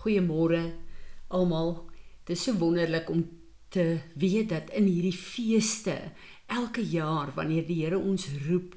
Goeiemôre almal. Dit is so wonderlik om te weet dat in hierdie feeste elke jaar wanneer die Here ons roep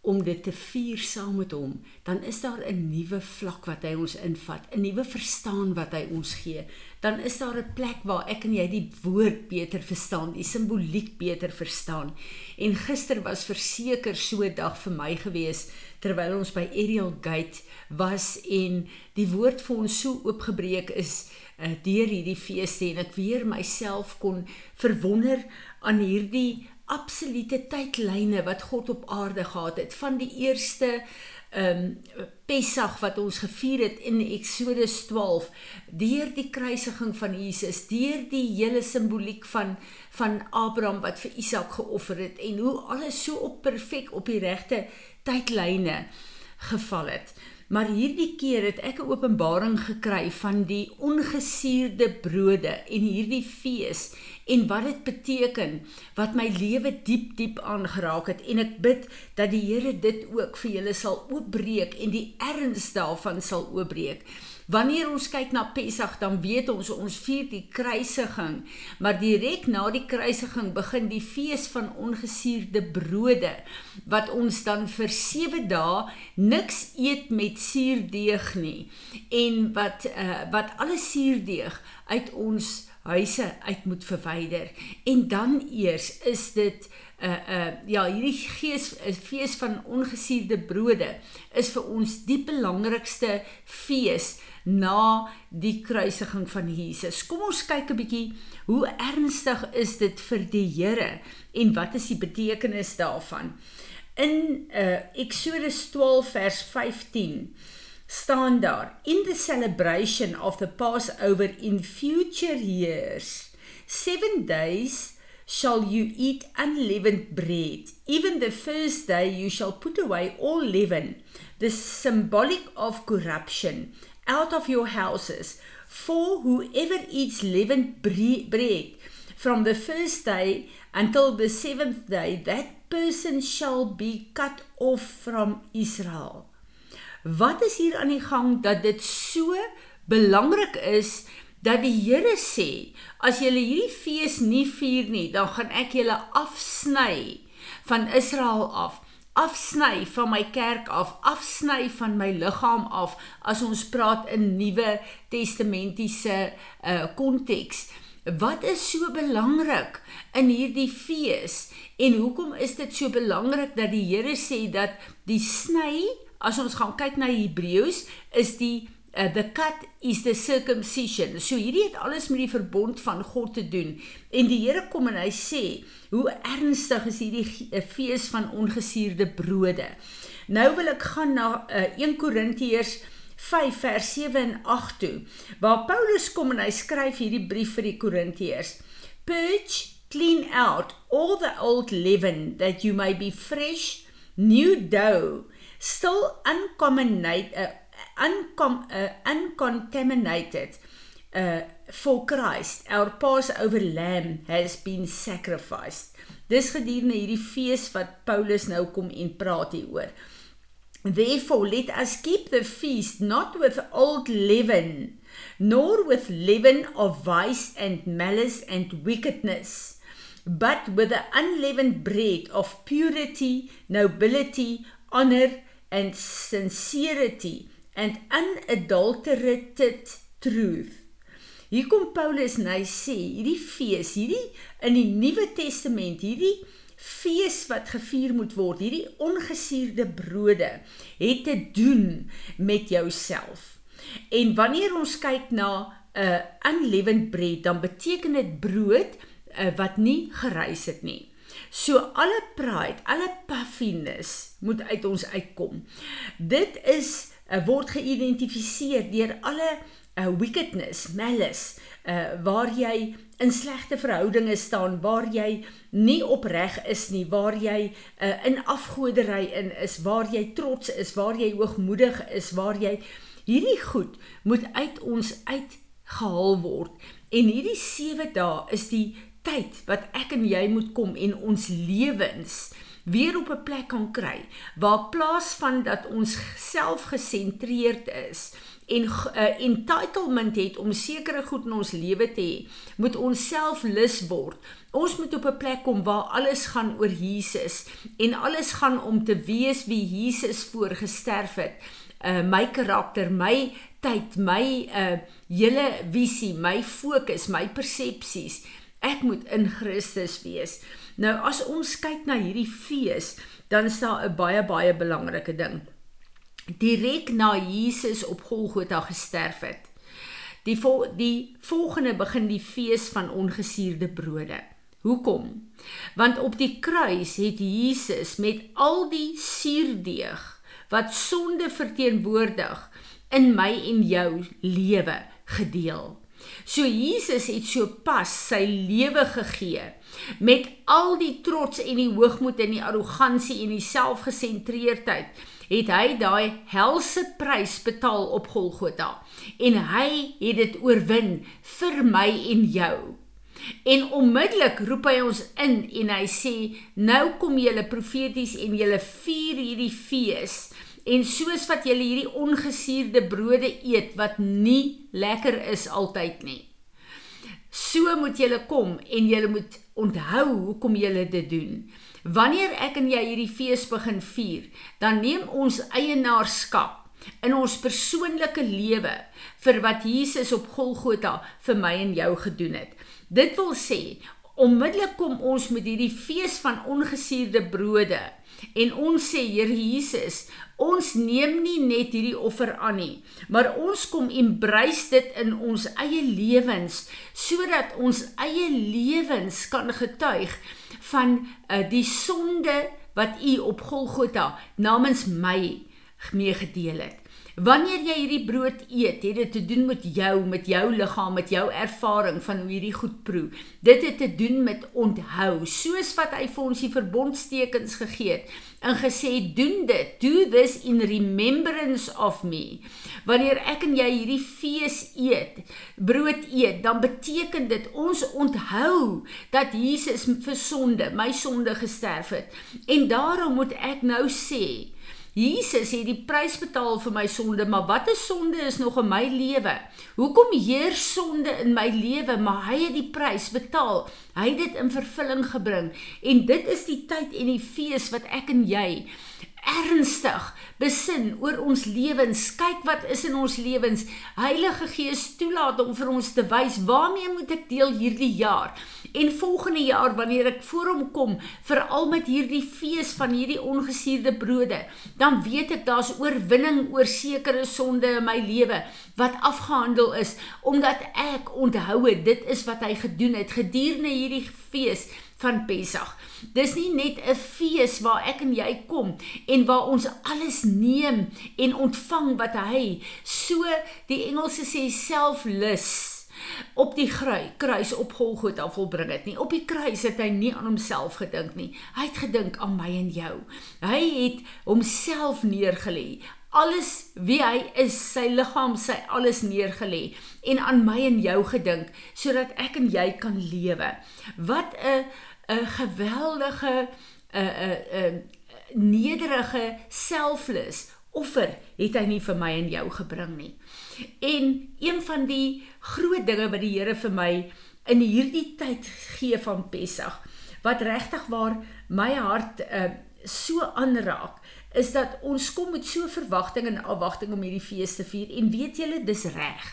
om dit te vier saam met hom, dan is daar 'n nuwe vlak wat hy ons invat, 'n nuwe verstaan wat hy ons gee. Dan is daar 'n plek waar ek en jy die woord beter verstaan, die simboliek beter verstaan. En gister was verseker so 'n dag vir my gewees terwyl ons by Ariel Gate was en die woord vir ons so oopgebreek is uh, deur hierdie feeste en ek weer myself kon verwonder aan hierdie absolute tydlyne wat God op aarde gehad het. Van die eerste ehm um, Pessach wat ons gevier het in Eksodus 12 deur die kruisiging van Jesus deur die hele simboliek van van Abraham wat vir Isak geoffer het en hoe alles so op perfek op die regte tydlyne geval het. Maar hierdie keer het ek 'n openbaring gekry van die ongesuurde brode en hierdie fees en wat dit beteken wat my lewe diep diep aangeraak het en ek bid dat die Here dit ook vir julle sal oopbreek en die erns daarvan sal oopbreek. Wanneer ons kyk na Pessach, dan weet ons ons vier die kruisiging, maar direk na die kruisiging begin die fees van ongesuurde brode wat ons dan vir 7 dae niks eet met suurdeeg nie. En wat uh, wat alle suurdeeg uit ons huise uit moet verwyder en dan eers is dit uh uh ja hierdie gees fees van ongesuurde brode is vir ons die belangrikste fees na die kruisiging van Jesus. Kom ons kyk 'n bietjie hoe ernstig is dit vir die Here en wat is die betekenis daarvan? In uh Exodus 12 vers 15 staan daar in the celebration of the Passover in future years 7 days shall you eat unleavened bread even the first day you shall put away all leaven the symbolic of corruption out of your houses. For whoever eats leavened bread from the first day until the seventh day, that person shall be cut off from Israel. Wat is hier aan die gang dat dit so belangrik is dat die Here sê as julle hierdie fees nie vier nie, dan gaan ek julle afsny van Israel af afsny van my kerk af, afsny van my liggaam af as ons praat in Nuwe Testamentiese uh konteks. Wat is so belangrik in hierdie fees en hoekom is dit so belangrik dat die Here sê dat die sny as ons gaan kyk na Hebreëus is die uh, the cut is the circumcision. So hierdie het alles met die verbond van God te doen. En die Here kom en hy sê, hoe ernstig is hierdie uh, fees van ongesuurde brode. Nou wil ek gaan na uh, 1 Korintiërs 5 vers 7 en 8 toe, waar Paulus kom en hy skryf hierdie brief vir die Korintiërs. Purge, clean out all the old leaven that you may be fresh, new dough, still uncommonate uh, uncom uh, uncontaminated uh for Christ. Our passover lamb has been sacrificed. Dis gedurende hierdie fees wat Paulus nou kom en praat hieroor. Therefore let us keep the feast not with old leaven nor with leaven of vice and malice and wickedness but with the unleavened bread of purity nobility honor and sincerity and unadulterated truth. Hier kom Paulus en hy sê hierdie fees, hierdie in die Nuwe Testament, hierdie fees wat gevier moet word, hierdie ongesuurde brode het te doen met jouself. En wanneer ons kyk na 'n uh, unleavened bread, dan beteken dit brood uh, wat nie gereis het nie. So alle pride, alle puffiness moet uit ons uitkom. Dit is uh, word geïdentifiseer deur alle uh, wickedness, malice, uh, waar jy in slegte verhoudinge staan, waar jy nie opreg is nie, waar jy uh, in afgodery in is, waar jy trots is, waar jy hoogmoedig is, waar jy hierdie goed moet uit ons uitgehaal word. En hierdie 7 dae is die tyd wat ek en jy moet kom en ons lewens weer op 'n plek kan kry waar plaas van dat ons self gesentreerd is en uh, entitlement het om sekere goed in ons lewe te hê, moet ons self lus word. Ons moet op 'n plek kom waar alles gaan oor Jesus en alles gaan om te wees wie Jesus voorgesterf het. Uh my karakter, my tyd, my uh hele visie, my fokus, my persepsies. Ek moet in Christus wees. Nou as ons kyk na hierdie fees, dan is daar 'n baie baie belangrike ding. Direk na Jesus op Golgotha gesterf het. Die vol, die volgende begin die fees van ongesuurde brode. Hoekom? Want op die kruis het Jesus met al die suurdeeg wat sonde verteenwoordig in my en jou lewe gedeel. So Jesus het so pas sy lewe gegee met al die trots en die hoogmoed en die arrogansie en die selfgesentreerdheid het hy daai helse prys betaal op Golgotha en hy het dit oorwin vir my en jou. En onmiddellik roep hy ons in en hy sê nou kom julle profeties en julle vier hierdie fees en soos wat julle hierdie ongesuurde brode eet wat nie lekker is altyd nie. So moet julle kom en julle moet onthou hoekom julle dit doen. Wanneer ek en jy hierdie fees begin vier, dan neem ons eienaarskap in ons persoonlike lewe vir wat Jesus op Golgotha vir my en jou gedoen het. Dit wil sê, onmiddellik kom ons met hierdie fees van ongesuurde brode en ons sê Here Jesus, ons neem nie net hierdie offer aan nie, maar ons kom embrace dit in ons eie lewens sodat ons eie lewens kan getuig van uh, die sonde wat u op Golgotha namens my mee gedeel het. Wanneer jy hierdie brood eet, het dit te doen met jou, met jou liggaam, met jou ervaring van hoe hierdie goed proe. Dit het te doen met onthou, soos wat hy vir ons die verbondstekens gegee het en gesê doen dit, do this in remembrance of me. Wanneer ek en jy hierdie fees eet, brood eet, dan beteken dit ons onthou dat Jesus vir sonde, my sonde gesterf het. En daarom moet ek nou sê, Jesus het die prys betaal vir my sonde, maar wat 'n sonde is nog in my lewe? Hoekom heer sonde in my lewe, maar hy het die prys betaal. Hy het dit in vervulling gebring. En dit is die tyd en die fees wat ek en jy ernstig besin oor ons lewens. Kyk wat is in ons lewens. Heilige Gees toelaat om vir ons te wys waarmee moet ek deel hierdie jaar? En volgende jaar wanneer ek voor hom kom, veral met hierdie fees van hierdie ongesuurde brode, dan weet ek daar's oorwinning oor sekere sonde in my lewe wat afgehandel is omdat ek onthou het dit is wat hy gedoen het gedurende hierdie fees van Pessach. Dis nie net 'n fees waar ek en jy kom en waar ons alles neem en ontvang wat hy so die Engelse sê selflus op die kruis op Golgotha volbring het nie. Op die kruis het hy nie aan homself gedink nie. Hy het gedink aan my en jou. Hy het homself neergelê. Alles wie hy is, sy liggaam, sy alles neergelê en aan my en jou gedink sodat ek en jy kan lewe. Wat 'n 'n geweldige 'n 'n 'n nederige selfless offer het hy nie vir my en jou gebring nie. En een van die groot dinge wat die Here vir my in hierdie tyd gee van Pessach wat regtig waar my hart uh, so aanraak is dat ons kom met so verwagting en afwagting om hierdie fees te vier en weet julle dis reg.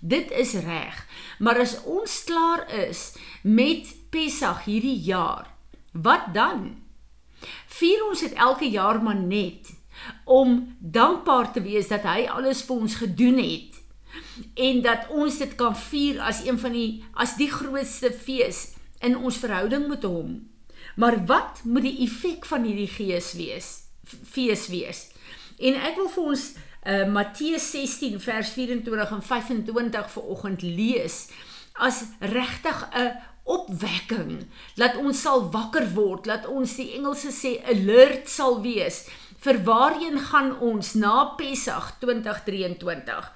Dit is reg. Maar as ons klaar is met Pessach hierdie jaar, wat dan? Vier ons dit elke jaar maar net om dankbaar te wees dat hy alles vir ons gedoen het en dat ons dit kan vier as een van die as die grootste fees in ons verhouding met hom. Maar wat moet die effek van hierdie gees wees? Fees wees. En ek wil vir ons uh, Matteus 16 vers 24 en 25 vir oggend lees as regtig 'n opwekking. Laat ons sal wakker word laat ons die Engelse sê alert sal wees vir waarheen gaan ons na Pessach 2023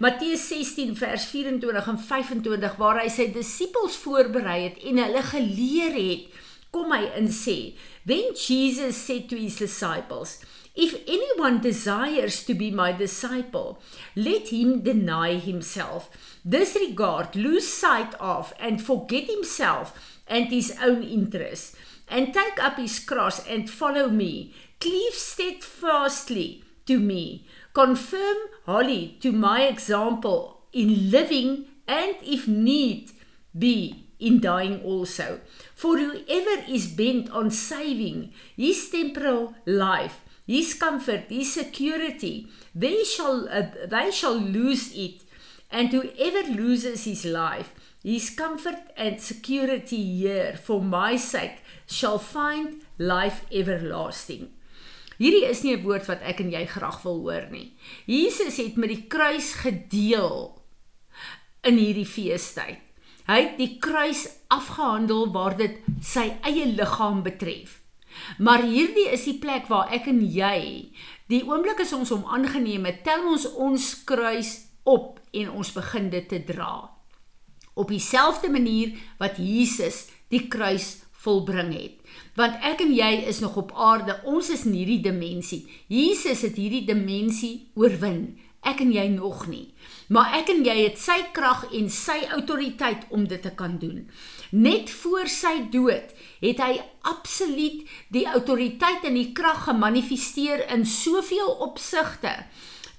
Matteus 16 vers 24 en 25 waar hy sy disippels voorberei het en hulle geleer het kom hy in sê when Jesus said to his disciples If anyone desires to be my disciple, let him deny himself, disregard, lose sight of, and forget himself and his own interests, and take up his cross and follow me. Cleave steadfastly to me. Confirm wholly to my example in living and, if need be, in dying also. For whoever is bent on saving his temporal life, his comfort, his security, they shall uh, they shall lose it. And whoever loses his life, his comfort and security here for my sake shall find life everlasting. Hierdie is nie 'n woord wat ek en jy graag wil hoor nie. Jesus het met die kruis gedeel in hierdie feestyd. Hy het die kruis afgehandel waar dit sy eie liggaam betref. Maar hierdie is die plek waar ek en jy die oomblik as ons hom aangeneem het, tel ons ons kruis op en ons begin dit te dra. Op dieselfde manier wat Jesus die kruis volbring het. Want ek en jy is nog op aarde, ons is in hierdie dimensie. Jesus het hierdie dimensie oorwin ek en jy nog nie. Maar ek en jy het sy krag en sy autoriteit om dit te kan doen. Net voor sy dood het hy absoluut die autoriteit en die krag gemanifesteer in soveel opsigte.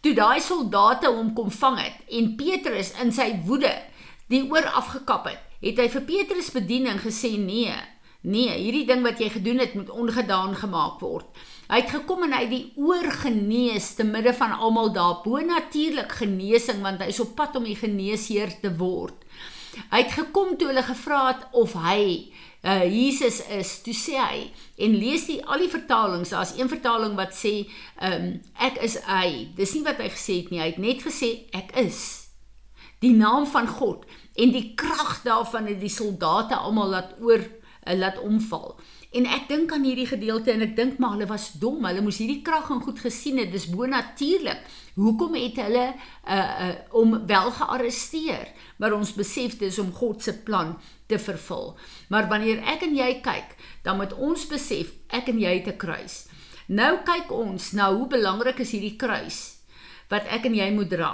Toe daai soldate hom kom vang het en Petrus in sy woede die oor afgekap het, het hy vir Petrus bedien en gesê nee, nee, hierdie ding wat jy gedoen het moet ongedaan gemaak word. Hy het gekom en hy het die oor genees te midde van almal daar. Bo natuurlik genesing want hy is op pad om die geneesheer te word. Hy het gekom toe hulle gevra het of hy uh Jesus is. Toe sê hy en lees die al die vertalings. Daar's een vertaling wat sê um ek is hy. Dis nie wat hy gesê het nie. Hy het net gesê ek is. Die naam van God en die krag daarvan het die soldate almal laat oor uh, laat omval. En ek dink aan hierdie gedeelte en ek dink maar hulle was dom. Hulle moes hierdie krag en goed gesien het. Dis bonatuurlik. Hoekom het hulle uh uh om wel gearresteer? Maar ons besef dis om God se plan te vervul. Maar wanneer ek en jy kyk, dan moet ons besef ek en jy het 'n kruis. Nou kyk ons na hoe belangrik is hierdie kruis wat ek en jy moet dra.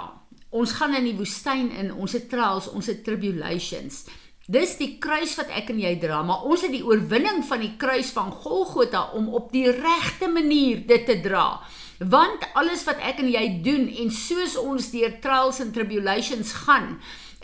Ons gaan in die woestyn in, ons het trials, ons het tribulations. Dis die kruis wat ek en jy dra, maar ons het die oorwinning van die kruis van Golgotha om op die regte manier dit te dra. Want alles wat ek en jy doen en soos ons deur trials and tribulations gaan,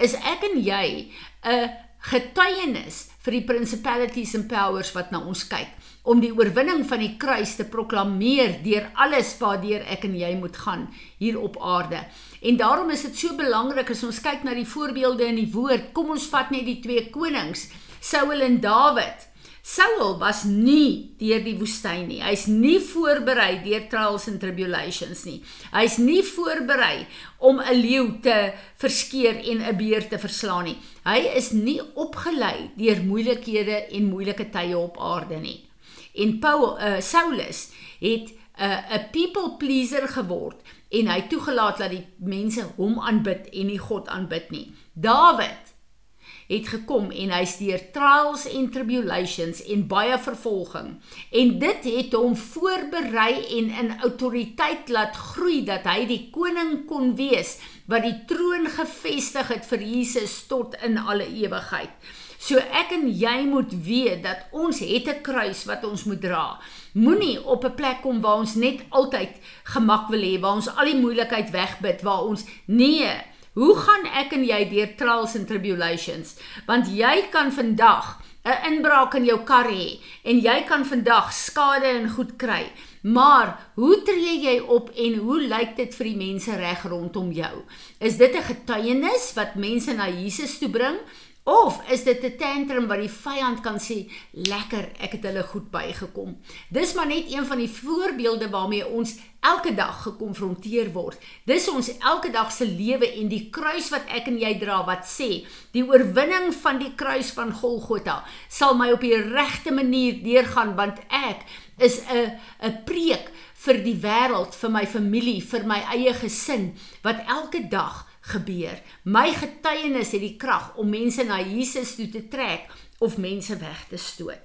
is ek en jy 'n getuienis vir die principalities and powers wat na ons kyk om die oorwinning van die kruis te proklameer deur alles waardeur ek en jy moet gaan hier op aarde. En daarom is dit so belangrik as ons kyk na die voorbeelde in die woord. Kom ons vat net die twee konings, Saul en Dawid. Saul was nie deur die woestyn nie. Hy's nie voorberei deur trials and tribulations nie. Hy's nie voorberei om 'n leeu te verskeer en 'n beer te verslaan nie. Hy is nie opgelei deur moeilikhede en moeilike tye op aarde nie en Paul uh, Saulus het 'n uh, 'n people pleaser geword en hy toegelaat dat die mense hom aanbid en nie God aanbid nie. Dawid het gekom en hy's deur trials en tribulations en baie vervolging en dit het hom voorberei en in autoriteit laat groei dat hy die koning kon wees wat die troon gevestig het vir Jesus tot in alle ewigheid. So ek en jy moet weet dat ons het 'n kruis wat ons moet dra. Moenie op 'n plek kom waar ons net altyd gemak wil hê, waar ons al die moeilikheid wegbid, waar ons nee, hoe gaan ek en jy deur trials and tribulations? Want jy kan vandag 'n inbraak in jou kar hê en jy kan vandag skade en goed kry. Maar hoe tree jy op en hoe lyk dit vir die mense reg rondom jou? Is dit 'n getuienis wat mense na Jesus toe bring Of is dit 'n tantrum wat die vyand kan sê, "Lekker, ek het hulle goed bygekom." Dis maar net een van die voorbeelde waarmee ons elke dag gekonfronteer word. Dis ons elke dag se lewe en die kruis wat ek en jy dra wat sê, die oorwinning van die kruis van Golgotha sal my op die regte manier deurgaan want ek is 'n 'n preek vir die wêreld, vir my familie, vir my eie gesin wat elke dag gebeur. My getuienis het die krag om mense na Jesus toe te trek of mense weg te stoot.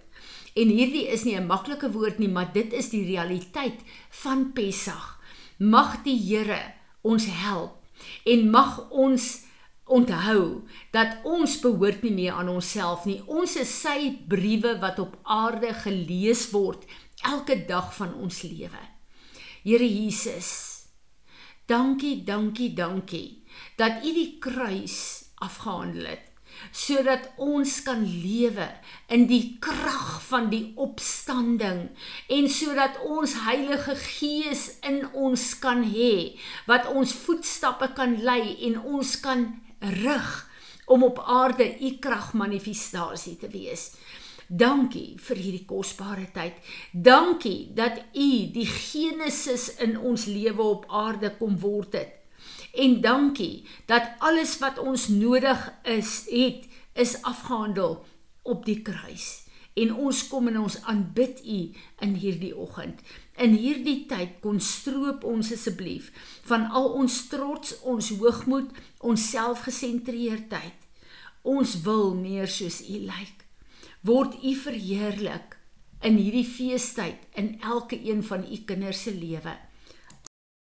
En hierdie is nie 'n maklike woord nie, maar dit is die realiteit van Pessach. Mag die Here ons help en mag ons onthou dat ons behoort nie meer aan onsself nie. Ons is sy briewe wat op aarde gelees word elke dag van ons lewe. Here Jesus, dankie, dankie, dankie dat U die kruis afgehandel het sodat ons kan lewe in die krag van die opstanding en sodat ons Heilige Gees in ons kan hê wat ons voetstappe kan lei en ons kan rig om op aarde u kragmanifestasie te wees. Dankie vir hierdie kosbare tyd. Dankie dat u die genesis in ons lewe op aarde kom word het. En dankie dat alles wat ons nodig is, het is afgehandel op die kruis. En ons kom en ons aanbid u in hierdie oggend in hierdie tyd kon stroop ons asseblief van al ons trots, ons hoogmoed, ons selfgesentreerdheid. Ons wil meer soos U lyk. Word U verheerlik in hierdie feestyd in elke een van U kinders se lewe.